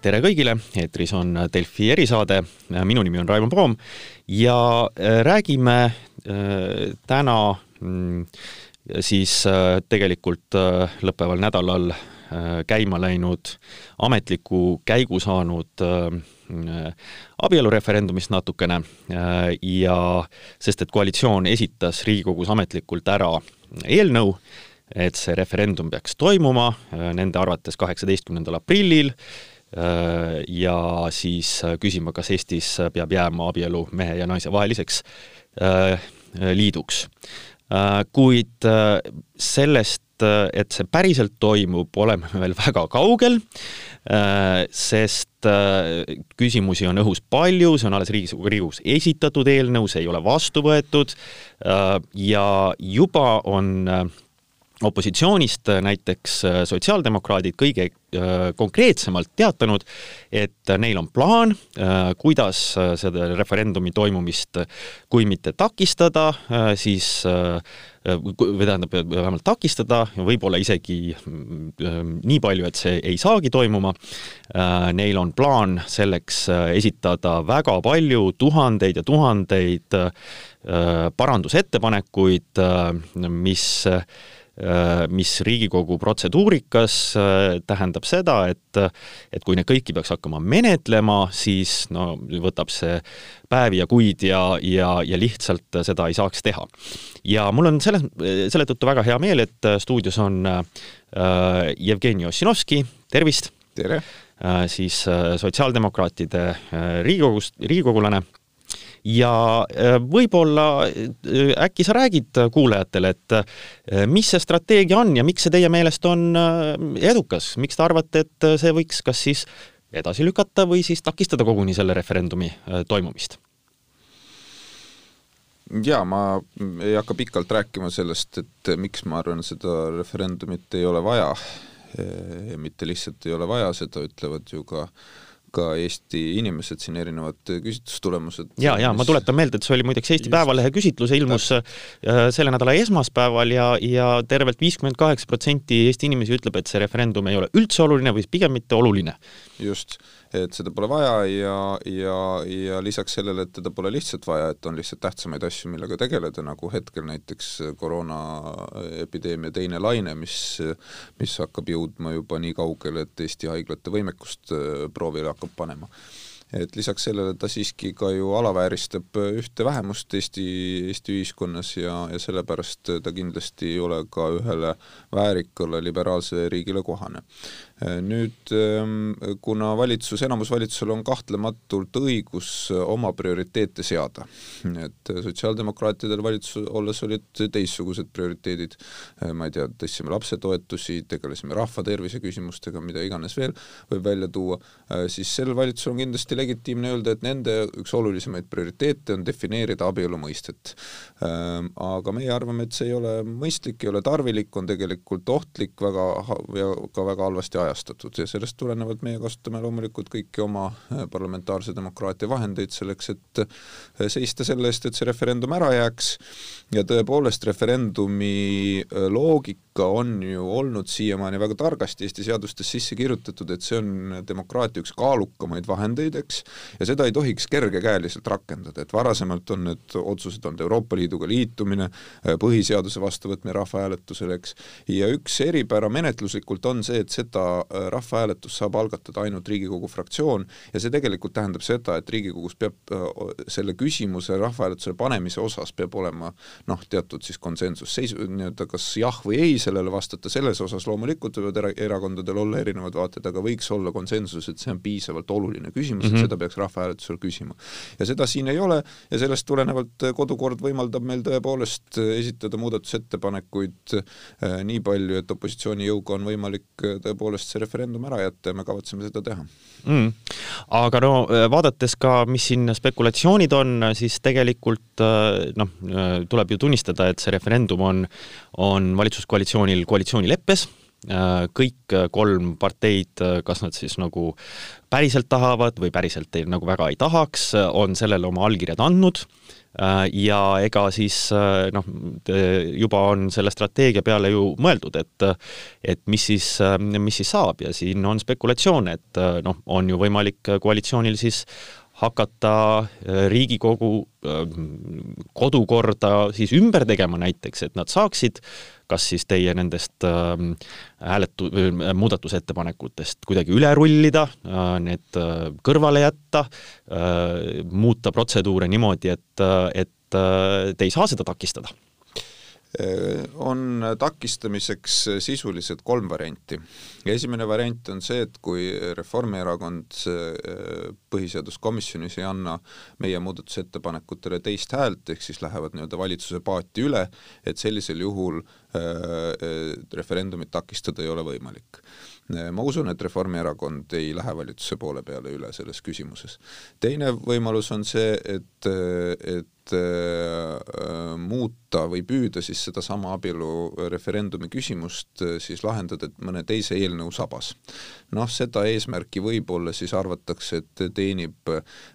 tere kõigile, eetris on Delfi erisaade, minu nimi on Raimond Poom. Ja äh, räägime äh, täna mm, siis äh, tegelikult lõppeval nädalal käima läinud, ametliku käigu saanud abielureferendumist natukene ja sest, et koalitsioon esitas Riigikogus ametlikult ära eelnõu, et see referendum peaks toimuma nende arvates kaheksateistkümnendal aprillil Äh, ja siis äh, küsima, kas Eestis peab jääma abielu mehe ja naise vaheliseks äh, liiduks. kuid sellest, et see päriselt toimub, oleme me veel väga kaugel, sest küsimusi on õhus palju, see on alles Riigikogu, Riigikogus esitatud eelnõu, see ei ole vastu võetud ja juba on opositsioonist näiteks äh, sotsiaaldemokraadid kõige äh, konkreetsemalt teatanud, et neil on plaan, äh, kuidas seda referendumi toimumist kui mitte takistada, siis või tähendab, vähemalt takistada, võib-olla isegi nii palju, et see ei saagi toimuma. Neil on plaan selleks esitada väga palju, tuhandeid ja tuhandeid parandusettepanekuid, mis Äh, mis Riigikogu protseduurikas äh, tähendab seda, et et kui neid kõiki peaks hakkama menetlema, siis no võtab see päevi ja kuid ja, ja, ja lihtsalt seda ei saaks teha. ja mul on selles, selle tõttu väga hea meel, et stuudios on äh, Jevgeni Ossinovski, tervist! tere! Äh, siis äh, sotsiaaldemokraatide äh, Riigikogust, riigikogulane ja äh, võib-olla äh, äkki sa räägid kuulajatele, et äh, mis see strateegia on ja miks see teie meelest on edukas, miks te arvate, et see võiks kas siis edasi lükata või siis takistada koguni selle referendumi toimumist? jaa, ma ei hakka pikalt rääkima sellest, et miks ma arvan, seda referendumit ei ole vaja. mitte lihtsalt ei ole vaja, seda ütlevad ju ka äh, ka Eesti inimesed siin, erinevad küsitlustulemused. ja, ja ma tuletan meelde, et see oli muideks Eesti Just. Päevalehe küsitlus, ilmus äh, selle nädala esmaspäeval ja, ja tervelt viiskümmend kaheksa protsenti Eesti inimesi ütleb, et see referendum ei ole üldse oluline või pigem mitte oluline. just et seda pole vaja ja, ja, ja lisaks sellele, et teda pole lihtsalt vaja, et on lihtsalt tähtsamaid asju, millega tegeleda, nagu hetkel näiteks koroonaepideemia teine laine, mis, mis hakkab jõudma juba nii kaugele, et Eesti haiglate võimekust äh, proovile hakkab panema. Et lisaks sellele ta siiski ka ju alavääristab ühte vähemust Eesti, Eesti ühiskonnas ja, ja sellepärast ta kindlasti ei ole ka ühele väärikale liberaalsele riigile kohane nüüd ehm, kuna valitsus, enamusvalitsusel on kahtlematult õigus oma prioriteete seada, et sotsiaaldemokraatidel valitsuses olles olid teistsugused prioriteedid, ma ei tea, tõstsime lapsetoetusi, tegelesime rahvatervise küsimustega, mida iganes veel võib välja tuua, siis sel valitsusel on kindlasti legitiimne öelda, et nende üks olulisemaid prioriteete on defineerida abielu mõistet. Ehm, aga meie arvame, et see ei ole mõistlik, ei ole tarvilik, on tegelikult ohtlik väga ja ka väga halvasti ajastatud ajastatud ja sellest tulenevalt meie kasutame loomulikult kõiki oma äh, parlamentaarse demokraatia vahendeid selleks, et äh, seista selle eest, et see referendum ära jääks. Ja tõepoolest referendumi äh, loogika on ju olnud siiamaani väga targasti Eesti seadustes sisse kirjutatud, et see on demokraatia üks kaalukamaid vahendeid, eks, ja seda ei tohiks kergekäeliselt rakendada, et varasemalt on need otsused olnud Euroopa Liiduga liitumine, põhiseaduse vastuvõtmine rahvahääletusel, eks, ja üks eripära menetluslikult on see, et seda Äh, rahvahääletus saab algatada ainult Riigikogu fraktsioon ja see tegelikult tähendab seda, et Riigikogus peab äh, selle küsimuse rahvahääletusele panemise osas peab olema noh, teatud siis konsensus, seis-, nii-öelda kas jah või ei sellele vastata, selles osas loomulikult võivad era-, erakondadel olla erinevad vaated, aga võiks olla konsensus, et see on piisavalt oluline küsimus mm, -hmm. et mhm. seda peaks rahvahääletusel küsima. ja seda siin ei ole ja sellest tulenevalt kodukord võimaldab meil tõepoolest esitada muudatusettepanekuid äh, nii palju, et opositsiooni jõuga on võimalik tõepoolest see referendum ära jätta ja me kavatseme seda teha mm.. aga no äh, vaadates ka, mis siin spekulatsioonid on, siis tegelikult äh, noh, äh, tuleb ju tunnistada, et see referendum on, on valitsuskoalitsioonil koalitsioonileppes. Kõik kolm parteid, kas nad siis nagu päriselt tahavad või päriselt ei, nagu väga ei tahaks, on sellele oma allkirjad andnud. Ja ega siis noh, juba on selle strateegia peale ju mõeldud, et et mis siis, mis siis saab. Ja siin on spekulatsioon, et noh, on ju võimalik koalitsioonil siis hakata Riigikogu kodukorda siis ümber tegema näiteks, et nad saaksid kas siis teie nendest ähm, hääletu-, muudatusettepanekutest kuidagi üle rullida, äh, need äh, kõrvale jätta, äh, muuta protseduure niimoodi, et, et te ei saa seda takistada on takistamiseks sisuliselt kolm varianti. esimene variant on see, et kui Reformierakond põhiseaduskomisjonis ei anna meie muudatusettepanekutele teist häält, ehk siis lähevad nii-öelda valitsuse paati üle, et sellisel juhul referendumit takistada ei ole võimalik ma usun, et Reformierakond ei lähe valitsuse poole peale üle selles küsimuses. teine võimalus on see, et, et äh, muuta või püüda siis sedasama abielureferendumi küsimust äh, siis lahendada mõne teise eelnõu sabas. noh, seda eesmärki võib-olla siis arvatakse, et teenib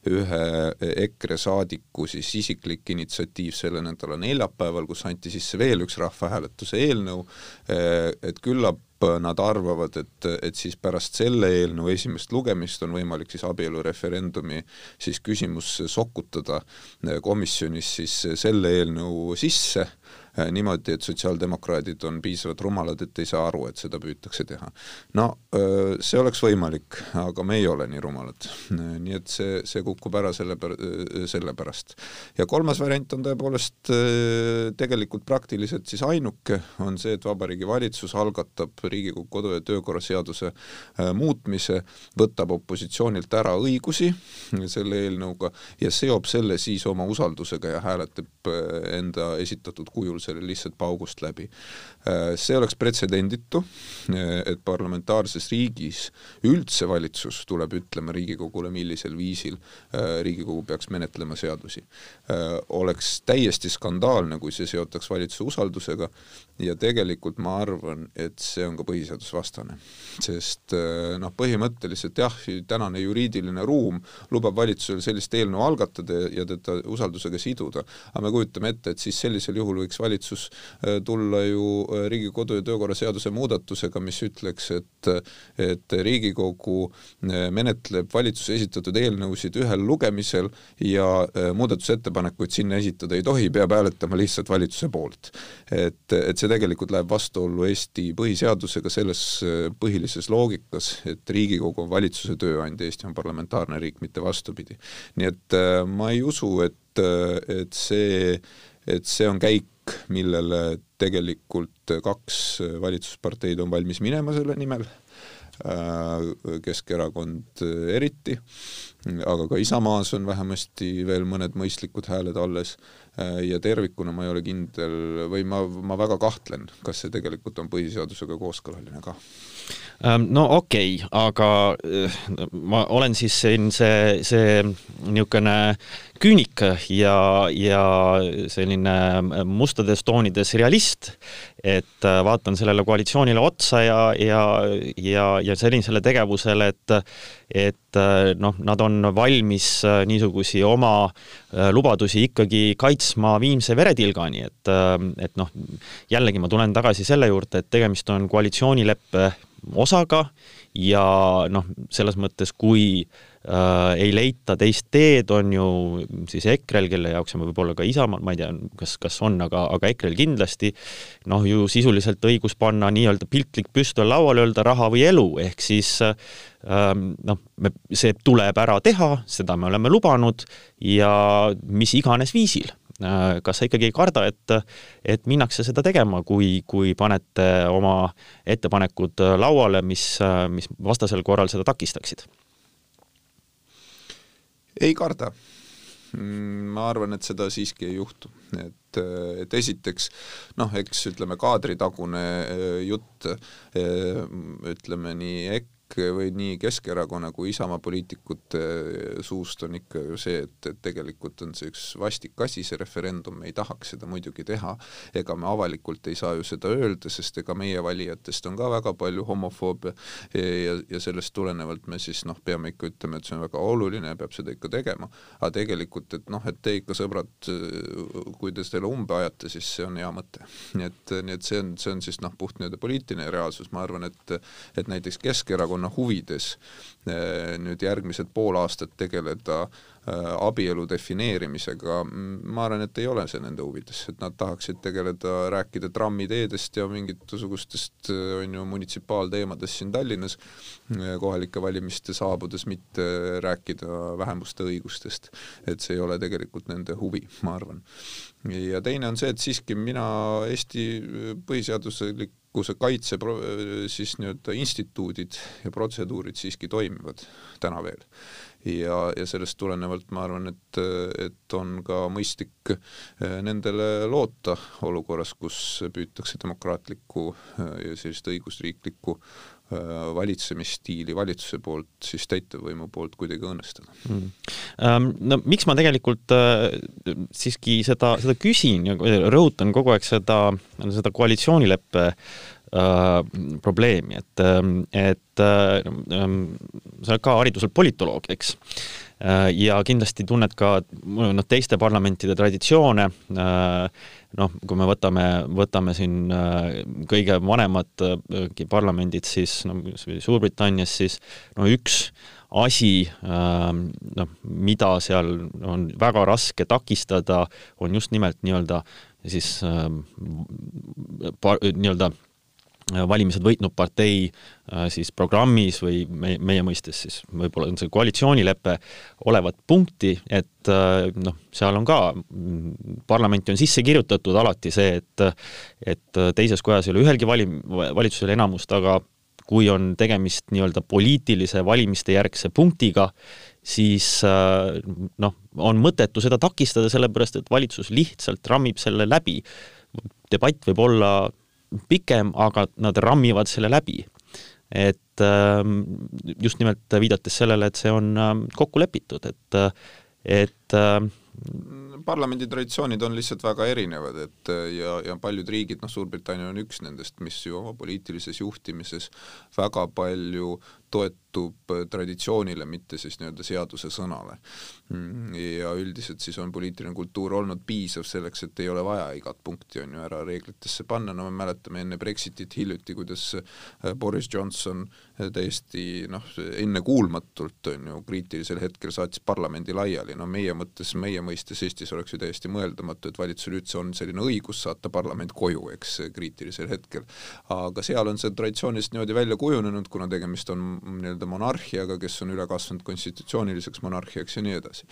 ühe EKRE saadiku siis isiklik initsiatiiv selle nädala neljapäeval, kus anti sisse veel üks rahvahääletuse eelnõu, äh, et küllap nad arvavad, et, et siis pärast selle eelnõu esimest lugemist on võimalik siis abielureferendumi siis küsimus sokutada komisjonis siis selle eelnõu sisse niimoodi, et sotsiaaldemokraadid on piisavalt rumalad, et ei saa aru, et seda püütakse teha. no äh, see oleks võimalik, aga me ei ole nii rumalad. Äh, nii et see, see kukub ära selle, selle pärast. ja kolmas variant on tõepoolest tegelikult praktiliselt siis ainuke, on see, et Vabariigi Valitsus algatab Riigikogu kodu- ja töökorra seaduse muutmise, võtab opositsioonilt ära õigusi selle eelnõuga ja seob selle siis oma usaldusega ja hääletab enda esitatud kujul selle lihtsalt paugust läbi. Äh, see oleks pretsedenditu, äh, et parlamentaarses riigis üldse valitsus tuleb ütlema Riigikogule, millisel viisil äh, Riigikogu peaks menetlema seadusi. oleks täiesti skandaalne, kui see seotaks valitsuse usaldusega ja tegelikult ma arvan, et see on ka põhiseadusvastane. sest noh, põhimõtteliselt jah, tänane juriidiline ruum lubab valitsusel sellist eelnõu algatada ja teda usaldusega siduda, aga me kujutame ette, et siis sellisel juhul võiks valitsus äh, tulla ju äh, Riigikogu kodu- ja töökorra seaduse muudatusega, mis ütleks, et et Riigikogu äh, menetleb valitsuse esitatud eelnõusid ühel lugemisel ja muudatusettepanekuid sinna esitada ei tohi, peab hääletama lihtsalt valitsuse poolt. et, et see tegelikult läheb vastuollu Eesti põhiseadusega selles põhilises loogikas, et Riigikogu on valitsuse tööandja, Eesti on parlamentaarne riik, mitte vastupidi. nii et ma ei usu, et, et see, et see on käik, millele tegelikult kaks valitsusparteid on valmis minema selle nimel, äh, Keskerakond eriti, aga ka Isamaas on vähemasti veel mõned mõistlikud hääled alles. Äh, ja tervikuna ma ei ole kindel või ma, ma väga kahtlen, kas see tegelikult on põhiseadusega kooskõlaline ka. Ähm, no okei okay,, aga äh, ma olen siis siin see, see niisugune küünik ja, ja selline mustades toonides realist, et äh, vaatan sellele koalitsioonile otsa ja, ja, ja, ja sellisele tegevusele, et et äh, noh, nad on valmis niisugusi oma lubadusi ikkagi kaitsma viimse veretilgani, et et noh, jällegi ma tulen tagasi selle juurde, et tegemist on koalitsioonileppe osaga ja noh, selles mõttes, kui äh, ei leita teist teed, on ju siis EKRE-l, kelle jaoks on võib-olla ka Isamaal, ma ei tea, kas, kas on, aga, aga EKRE-l kindlasti, noh ju sisuliselt õigus panna nii-öelda piltlik püstol lauale, öelda raha või elu, ehk siis ähm, noh, me, see tuleb ära teha, seda me oleme lubanud ja mis iganes viisil Äh, kas sa ikkagi ei karda, et, et minnakse seda tegema, kui, kui panete oma ettepanekud lauale, mis, mis vastasel korral seda takistaksid? Ei karda. ma arvan, et seda siiski ei juhtu, et, et esiteks noh, eks ütleme, kaadritagune äh, jutt äh, ütleme nii EKRE või nii Keskerakonna kui Isamaa poliitikute suust on ikka ju see, et, et tegelikult on see üks vastik asi, see referendum, me ei tahaks seda muidugi teha, ega me avalikult ei saa ju seda öelda, sest ega meie valijatest on ka väga palju homofoobe ja, ja sellest tulenevalt me siis noh, peame ikka ütlema, et see on väga oluline ja peab seda ikka tegema. aga tegelikult, et noh, et te ikka sõbrad, kui te selle umbe ajate, siis see on hea mõte. nii et, nii et see on, see on siis noh, puht nii-öelda poliitiline reaalsus, ma arvan, et et näiteks Keskerakonna huvides eh, nüüd järgmised pool aastat tegeleda eh, abielu defineerimisega, ma arvan, et ei ole see nende huvides, et nad tahaksid tegeleda, rääkida trammiteedest ja mingisugustest eh, on ju munitsipaalteemadest siin Tallinnas kohalike valimiste saabudes, mitte rääkida vähemuste õigustest. et see ei ole tegelikult nende huvi, ma arvan. ja teine on see, et siiski mina Eesti põhiseaduslik rikkuse kaitse siis nii-öelda instituudid ja protseduurid siiski toimivad täna veel. ja, ja sellest tulenevalt ma arvan, et, et on ka mõistlik eh, nendele loota olukorras, kus püütakse demokraatlikku ja sellist õigusriiklikku eh, valitsemisstiili valitsuse poolt, siis täitevvõimu poolt kuidagi õõnestada. Mm.. Um, no miks ma tegelikult uh, siiski seda, seda küsin ja rõhutan kogu aeg seda, seda koalitsioonileppe Äh, probleemi, et, ähm, et äh, ähm, sa oled ka hariduselt politoloog, eks? äh,, ja kindlasti tunned ka noh, teiste parlamentide traditsioone. Äh,, noh, kui me võtame, võtame siin äh, kõige vanemad äh, parlamendid, siis no Suurbritannias, siis no üks asi, noh, mida seal on väga raske takistada, on just nimelt nii-öelda siis nii-öelda valimised võitnud partei äh, siis programmis või meie, meie mõistes siis võib-olla on see koalitsioonilepe olevat punkti, et äh, noh, seal on ka, mm, parlamenti on sisse kirjutatud alati see, et et teises kojas ei ole ühelgi valim-, valitsusel enamust, aga kui on tegemist nii-öelda poliitilise valimiste järgse punktiga, siis äh, noh, on mõttetu seda takistada, sellepärast et valitsus lihtsalt rammib selle läbi. debatt võib olla pikem, aga nad rammivad selle läbi. et ähm, just nimelt viidates sellele, et see on ähm, kokku lepitud, et, et ähm, parlamendi traditsioonid on lihtsalt väga erinevad, et ja, ja paljud riigid, noh, Suurbritannia on üks nendest, mis ju oma poliitilises juhtimises väga palju toetub traditsioonile, mitte siis nii-öelda seaduse sõnale. ja üldiselt siis on poliitiline kultuur olnud piisav selleks, et ei ole vaja igat punkti on ju ära reeglitesse panna, no me mäletame enne Brexitit hiljuti, kuidas äh, Boris Johnson äh, täiesti noh, ennekuulmatult on ju kriitilisel hetkel saatis parlamendi laiali, no meie mõttes, meie mõistes Eestis oleks ju täiesti mõeldamatu, et valitsusel üldse on selline õigus saata parlament koju, eks, kriitilisel hetkel. aga seal on see traditsiooniliselt niimoodi välja kujunenud, kuna tegemist on nii-öelda monarhiaga, kes on üle kasvanud konstitutsiooniliseks monarhiaks ja nii edasi.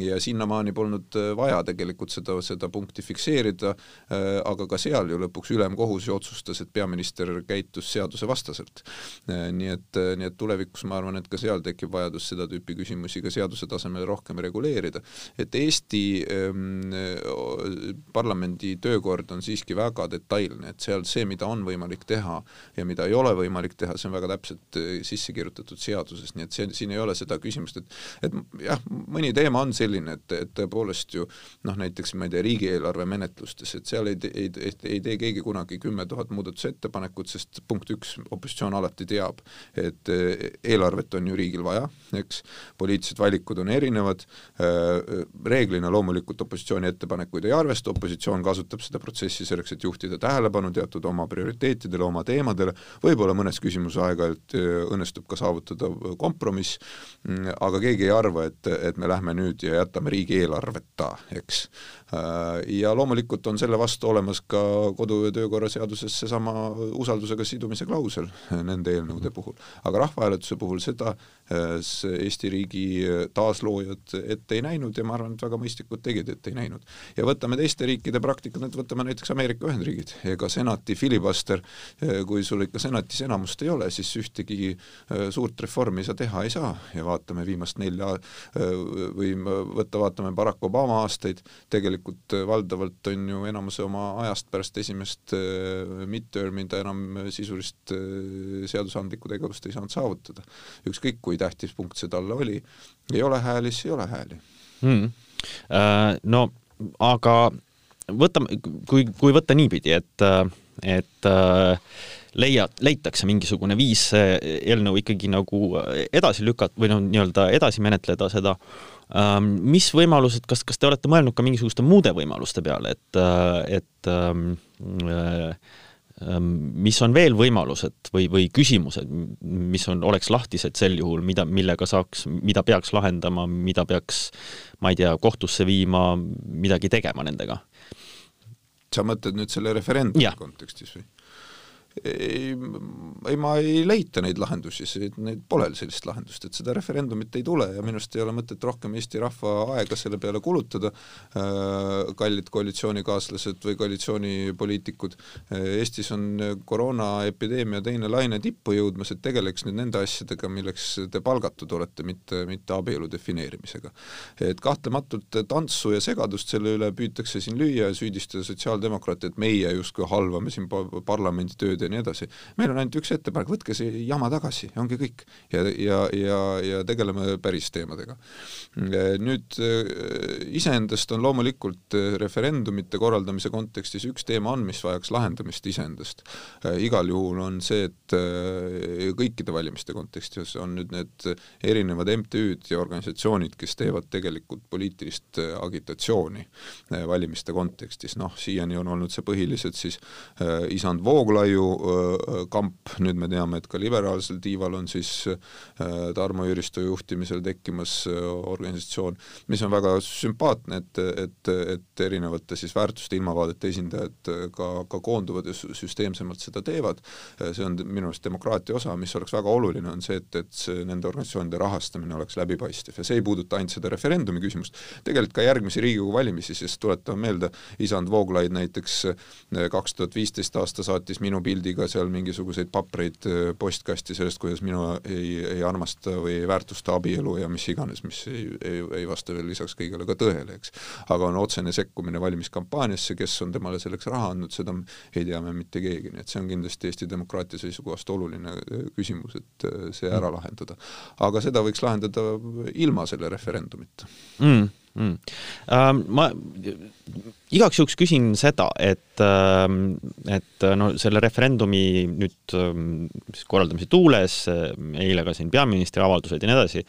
ja sinnamaani polnud äh, vaja tegelikult seda, seda punkti fikseerida, äh, aga ka seal ju lõpuks ülemkohus ju otsustas, et peaminister käitus seadusevastaselt. Äh, nii et, nii et tulevikus ma arvan, et ka seal tekib vajadus seda tüüpi küsimusi ka seaduse tasemel rohkem reguleerida. et Eesti ähm, parlamendi töökord on siiski väga detailne, et seal see, mida on võimalik teha ja mida ei ole võimalik teha, see on väga täpselt sisse sisse kirjutatud seaduses, nii et see, siin ei ole seda küsimust, et et jah, mõni teema on selline, et, et tõepoolest ju noh, näiteks ma ei tea, riigieelarve menetlustes, et seal ei, ei, ei, ei tee keegi kunagi kümme tuhat muudatusettepanekut, sest punkt üks, opositsioon alati teab, et eh, eelarvet on ju riigil vaja, eks, poliitilised valikud on erinevad, eh, reeglina loomulikult opositsiooni ettepanekuid ei arvesta, opositsioon kasutab seda protsessi selleks, et juhtida tähelepanu teatud oma prioriteetidele, oma teemadele, võib-olla mõnes küsimuses aeg-ajalt eh, õnnestub õnnestub ka saavutada kompromiss, aga keegi ei arva, et, et me lähme nüüd ja jätame riigieelarveta, eks. Ja loomulikult on selle vastu olemas ka kodu- ja töökorra seaduses seesama usaldusega sidumise klausel nende eelnõude puhul. aga rahvahääletuse puhul seda Eesti riigi taasloojad ette ei näinud ja ma arvan, et väga mõistlikud tegid, et ei näinud. ja võtame teiste riikide praktikat, nüüd võtame näiteks Ameerika Ühendriigid, ega senati filibuster, kui sul ikka senatis enamust ei ole, siis ühtegi Äh, suurt reformi sa teha ei saa ja vaatame viimast nelja äh, või võtta, vaatame Barack Obama aastaid, tegelikult tegelikult valdavalt on ju enamuse oma ajast pärast esimest midterm'i ta enam sisulist seadusandlikku tegevust ei saanud saavutada. ükskõik, kui tähtis punkt see talle oli, ei ole hääli, siis ei ole hääli. Mm.. No aga võtame, kui, kui võtta niipidi, et, et leia, leitakse mingisugune viis see eelnõu ikkagi nagu edasi lükata või noh, nii-öelda edasi menetleda seda, ähm, mis võimalused, kas, kas te olete mõelnud ka mingisuguste muude võimaluste peale, et, et ähm, ähm, mis on veel võimalused või, või küsimused, mis on, oleks lahtised sel juhul, mida, millega saaks, mida peaks lahendama, mida peaks, ma ei tea, kohtusse viima, midagi tegema nendega? sa mõtled nüüd selle referendumi kontekstis või? Ei, ei ma ei leita neid lahendusi, neid pole sellist lahendust, et seda referendumit ei tule ja minu arust ei ole mõtet rohkem Eesti rahva aega selle peale kulutada, äh, kallid koalitsioonikaaslased või koalitsioonipoliitikud. Eestis on koroonaepideemia teine laine tippu jõudmas, et tegeleks nüüd nende asjadega, milleks te palgatud olete, mitte, mitte abielu defineerimisega. et kahtlematult tantsu ja segadust selle üle püütakse siin lüüa ja süüdistada sotsiaaldemokraate, et meie justkui halvame siin parlamendi tööd ja nii edasi. meil on ainult üks ettepanek, võtke see jama tagasi, ongi kõik. ja, ja, ja, ja tegeleme päris teemadega. nüüd iseendast on loomulikult referendumite korraldamise kontekstis üks teema on, mis vajaks lahendamist iseendast. igal juhul on see, et kõikide valimiste kontekstis on nüüd need erinevad MTÜ-d ja organisatsioonid, kes teevad tegelikult poliitilist agitatsiooni valimiste kontekstis, noh, siiani on olnud see põhiliselt siis isand Vooglaiu kamp, nüüd me teame, et ka liberaalsel tiival on siis Tarmo Jüristo juhtimisel tekkimas organisatsioon, mis on väga sümpaatne, et, et, et erinevate siis väärtuste ilmavaadete esindajad ka, ka koonduvad ja süsteemsemalt seda teevad. see on minu arust demokraatia osa, mis oleks väga oluline, on see, et, et see, nende organisatsioonide rahastamine oleks läbipaistev ja see ei puuduta ainult seda referendumi küsimust, tegelikult ka järgmisi Riigikogu valimisi, sest tuletame meelde, isand Vooglaid näiteks kaks tuhat viisteist aasta saatis minu pildi pildiga seal mingisuguseid papreid äh, postkasti sellest, kuidas minu ei, ei armasta või ei väärtusta abielu ja mis iganes, mis ei, ei, ei vasta veel lisaks kõigele ka tõele, eks. aga on otsene sekkumine valimiskampaaniasse, kes on temale selleks raha andnud, seda ei tea me mitte keegi, nii et see on kindlasti Eesti demokraatia seisukohast oluline äh, küsimus, et äh, see ära lahendada. aga seda võiks lahendada ilma selle referendumita mm mm.. Ähm, ma igaks juhuks küsin seda, et, ähm, et no selle referendumi nüüd ähm, korraldamise tuules, eile ka siin peaministri avaldused ja nii edasi,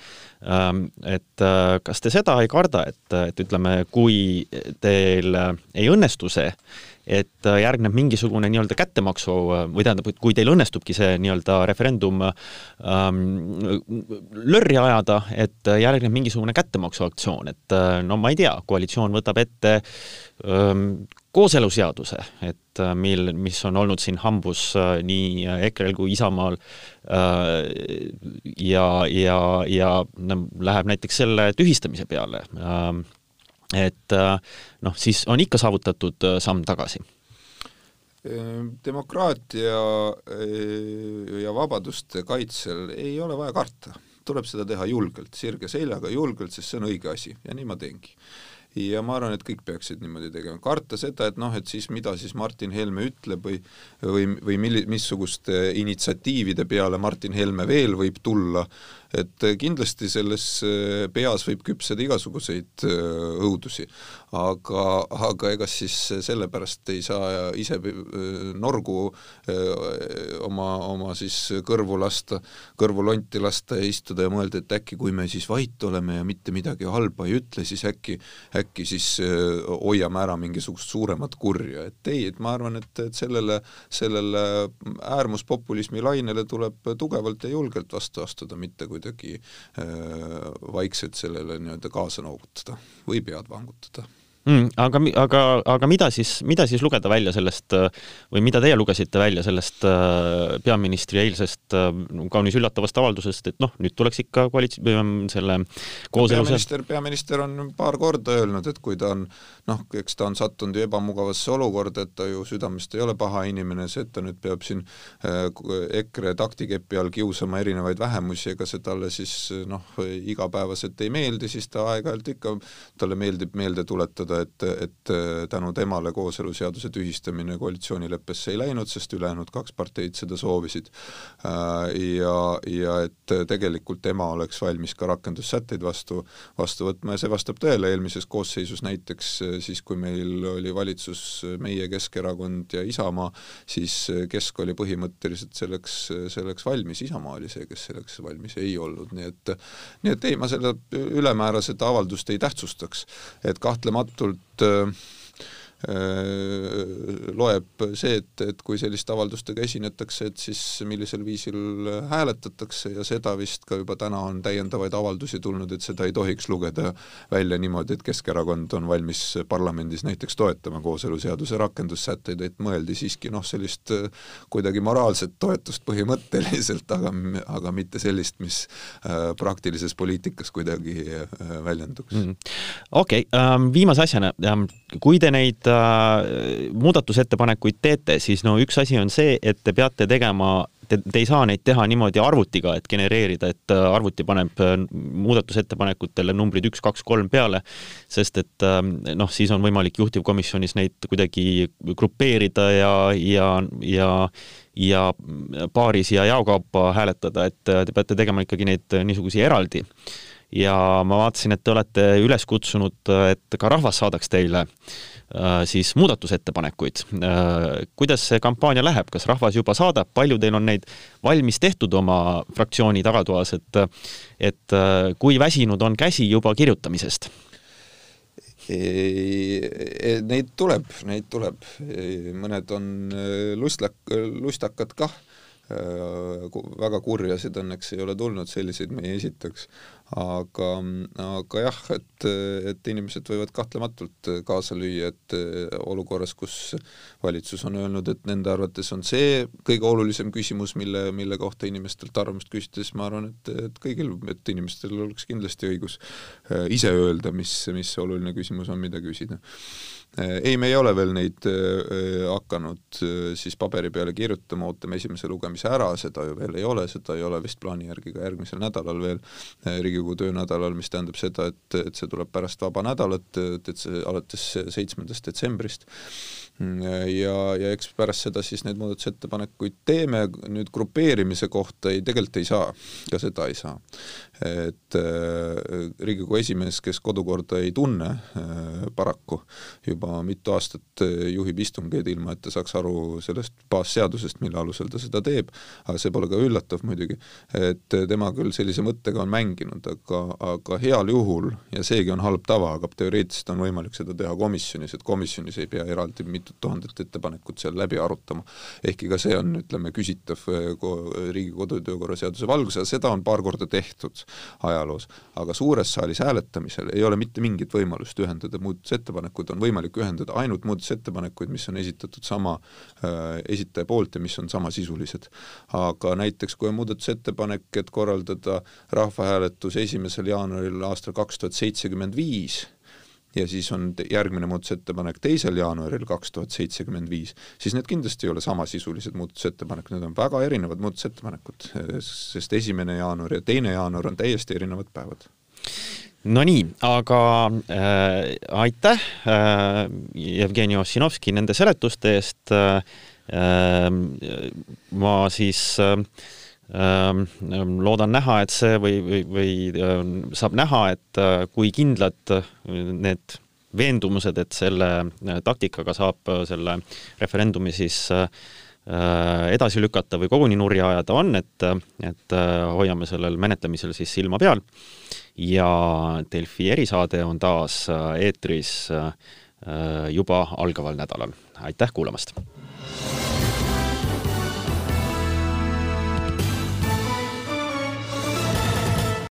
et äh, kas te seda ei karda, et, et ütleme, kui teil ei õnnestu see, et äh, järgneb mingisugune nii-öelda kättemaksu äh, või tähendab, et kui teil õnnestubki see nii-öelda referendum ähm, lörri ajada, et äh, järgneb mingisugune kättemaksuaktsioon, et no ma ei tea, koalitsioon võtab ette ähm, kooseluseaduse, et mil, mis on olnud siin hambus nii EKRE-l kui Isamaal ja, ja, ja läheb näiteks selle tühistamise peale äh, et äh, noh, siis on ikka saavutatud äh, samm tagasi. Demokraatia äh, ja vabaduste kaitsel ei ole vaja karta, tuleb seda teha julgelt, sirge seljaga, julgelt, sest see on õige asi. Ja nii ma teengi. Ja ma arvan, et kõik peaksid niimoodi tegema, karta seda, et noh, et siis mida siis Martin Helme ütleb või või, või milli-, missuguste initsiatiivide peale Martin Helme veel võib tulla et äh, kindlasti selles äh, peas võib küpseda igasuguseid äh, õudusi, aga, aga ega siis sellepärast ei saa ise norgu oma, oma siis kõrvu lasta, kõrvulonti lasta ja istuda ja mõelda, et äkki kui me siis vait oleme ja mitte midagi halba ei ütle, siis äkki, äkki siis hoiame ära mingisugust suuremat kurja, et ei, et ma arvan, et, et sellele, sellele äärmuspopulismi lainele tuleb tugevalt ja julgelt vastu astuda, mitte kuidagi äh, vaikselt sellele nii-öelda kaasa noogutada või pead vangutada mm,. aga, aga, aga mida siis, mida siis lugeda välja sellest või mida teie lugesite välja sellest äh, peaministri eilsest äh, kaunis üllatavast avaldusest, et noh, nüüd tuleks ikka koalitsioon, selle kooseluse peaminister, peaminister on paar korda öelnud, et kui ta on noh, eks ta on sattunud ju ebamugavasse olukorda, et ta ju südamest ei ole paha inimene, see, et ta nüüd peab siin äh, EKRE taktikepi all kiusama erinevaid vähemusi, ega see talle siis noh, igapäevaselt ei meeldi, siis ta aeg-ajalt ikka, talle meeldib meelde tuletada öelda, et, et tänu temale kooseluseaduse tühistamine koalitsioonileppesse ei läinud, sest ülejäänud kaks parteid seda soovisid. ja, ja et tegelikult tema oleks valmis ka rakendussätteid vastu, vastu võtma ja see vastab tõele, eelmises koosseisus näiteks siis, kui meil oli valitsus meie, Keskerakond ja Isamaa, siis Kesk oli põhimõtteliselt selleks, selleks valmis, Isamaa oli see, kes selleks valmis ei olnud, nii et nii et ei, ma selle ülemäära seda avaldust ei tähtsustaks. et kahtlematult äh, Äh, loeb see, et, et kui selliste avaldustega esinetakse, et siis millisel viisil hääletatakse ja seda vist ka juba täna on täiendavaid avaldusi tulnud, et seda ei tohiks lugeda välja niimoodi, et Keskerakond on valmis parlamendis näiteks toetama kooseluseaduse rakendussätteid, et mõeldi siiski noh, sellist äh, kuidagi moraalset toetust põhimõtteliselt, aga, aga mitte sellist, mis äh, praktilises poliitikas kuidagi väljenduks. Mm.. okei okay, um,, viimase asjana um,, kui te neid äh, muudatusettepanekuid teete, siis no üks asi on see, et te peate tegema te, te ei saa neid teha niimoodi arvutiga, et genereerida, et äh, arvuti paneb äh, muudatusettepanekutele numbrid üks, kaks, kolm peale, sest et äh, noh, siis on võimalik juhtivkomisjonis neid kuidagi grupeerida ja, ja, ja ja paaris ja jaokaupa hääletada, et te peate tegema ikkagi neid niisugusi eraldi ja ma vaatasin, et te olete üles kutsunud, et ka rahvas saadaks teile äh, siis muudatusettepanekuid. Äh, kuidas see kampaania läheb, kas rahvas juba saadab, palju teil on neid valmis tehtud oma fraktsiooni tagatoas, et et äh, kui väsinud on käsi juba kirjutamisest? Neid tuleb, neid tuleb, mõned on lustlak-, lustakad kah väga kurjasid õnneks ei ole tulnud, selliseid me ei esitaks. Aga, aga jah, et, et inimesed võivad kahtlematult kaasa lüüa, et olukorras, kus valitsus on öelnud, et nende arvates on see kõige olulisem küsimus, mille, mille kohta inimestelt arvamust küsida, siis ma arvan, et, et kõigil, et inimestel oleks kindlasti õigus äh, ise öelda, mis, mis oluline küsimus on, mida küsida. Äh, ei, me ei ole veel neid hakanud siis paberi peale kirjutama, ootame esimese lugemise ära, seda ju veel ei ole, seda ei ole vist plaani järgi ka järgmisel nädalal veel, Riigikogu töönädalal, mis tähendab seda, et, et see tuleb pärast vaba nädalat, et see alates seitsmendast detsembrist. Ja, ja eks pärast seda siis neid muudatusettepanekuid teeme, nüüd grupeerimise kohta ei, tegelikult ei saa, ka seda ei saa. et äh, Riigikogu esimees, kes kodukorda ei tunne äh, paraku, juba mitu aastat äh, juhib istungeid, ilma et ta saaks aru sellest baasseadusest, mille alusel ta seda teeb, aga see pole ka üllatav muidugi, et tema küll sellise mõttega on mänginud, aga, aga heal juhul, ja seegi on halb tava, aga teoreetiliselt on võimalik seda teha komisjonis, et komisjonis ei pea eraldi mit-, mitut tuhandet ettepanekut seal läbi arutama. ehkki ka see on, ütleme, küsitav eh, Riigikogu kodu- ja töökorra seaduse valguses, seda on paar korda tehtud ajaloos, aga suures saalis hääletamisel ei ole mitte mingit võimalust ühendada muudatusettepanekuid, on võimalik ühendada ainult muudatusettepanekuid, mis on esitatud sama äh, esitaja poolt ja mis on samasisulised. aga näiteks kui on muudatusettepanek, et korraldada rahvahääletus esimesel jaanuaril aastal kaks tuhat seitsekümmend viis, ja siis on järgmine muudatusettepanek teisel jaanuaril kaks tuhat seitsekümmend viis, siis need kindlasti ei ole samasisulised muudatusettepanekud, need on väga erinevad muudatusettepanekud, sest esimene jaanuar ja teine jaanuar on täiesti erinevad päevad. Nonii, aga äh, aitäh äh, Jevgeni Ossinovski nende seletuste eest äh,. Äh, ma siis äh, loodan näha, et see või, või, või ehm, saab näha, et äh, kui kindlad äh, need veendumused, et selle äh, taktikaga saab selle referendumi siis edasi lükata või koguni nurja ajada, on, et, et hoiame sellel menetlemisel siis silma peal. ja Delfi erisaade on taas eetris juba algaval nädalal. aitäh kuulamast!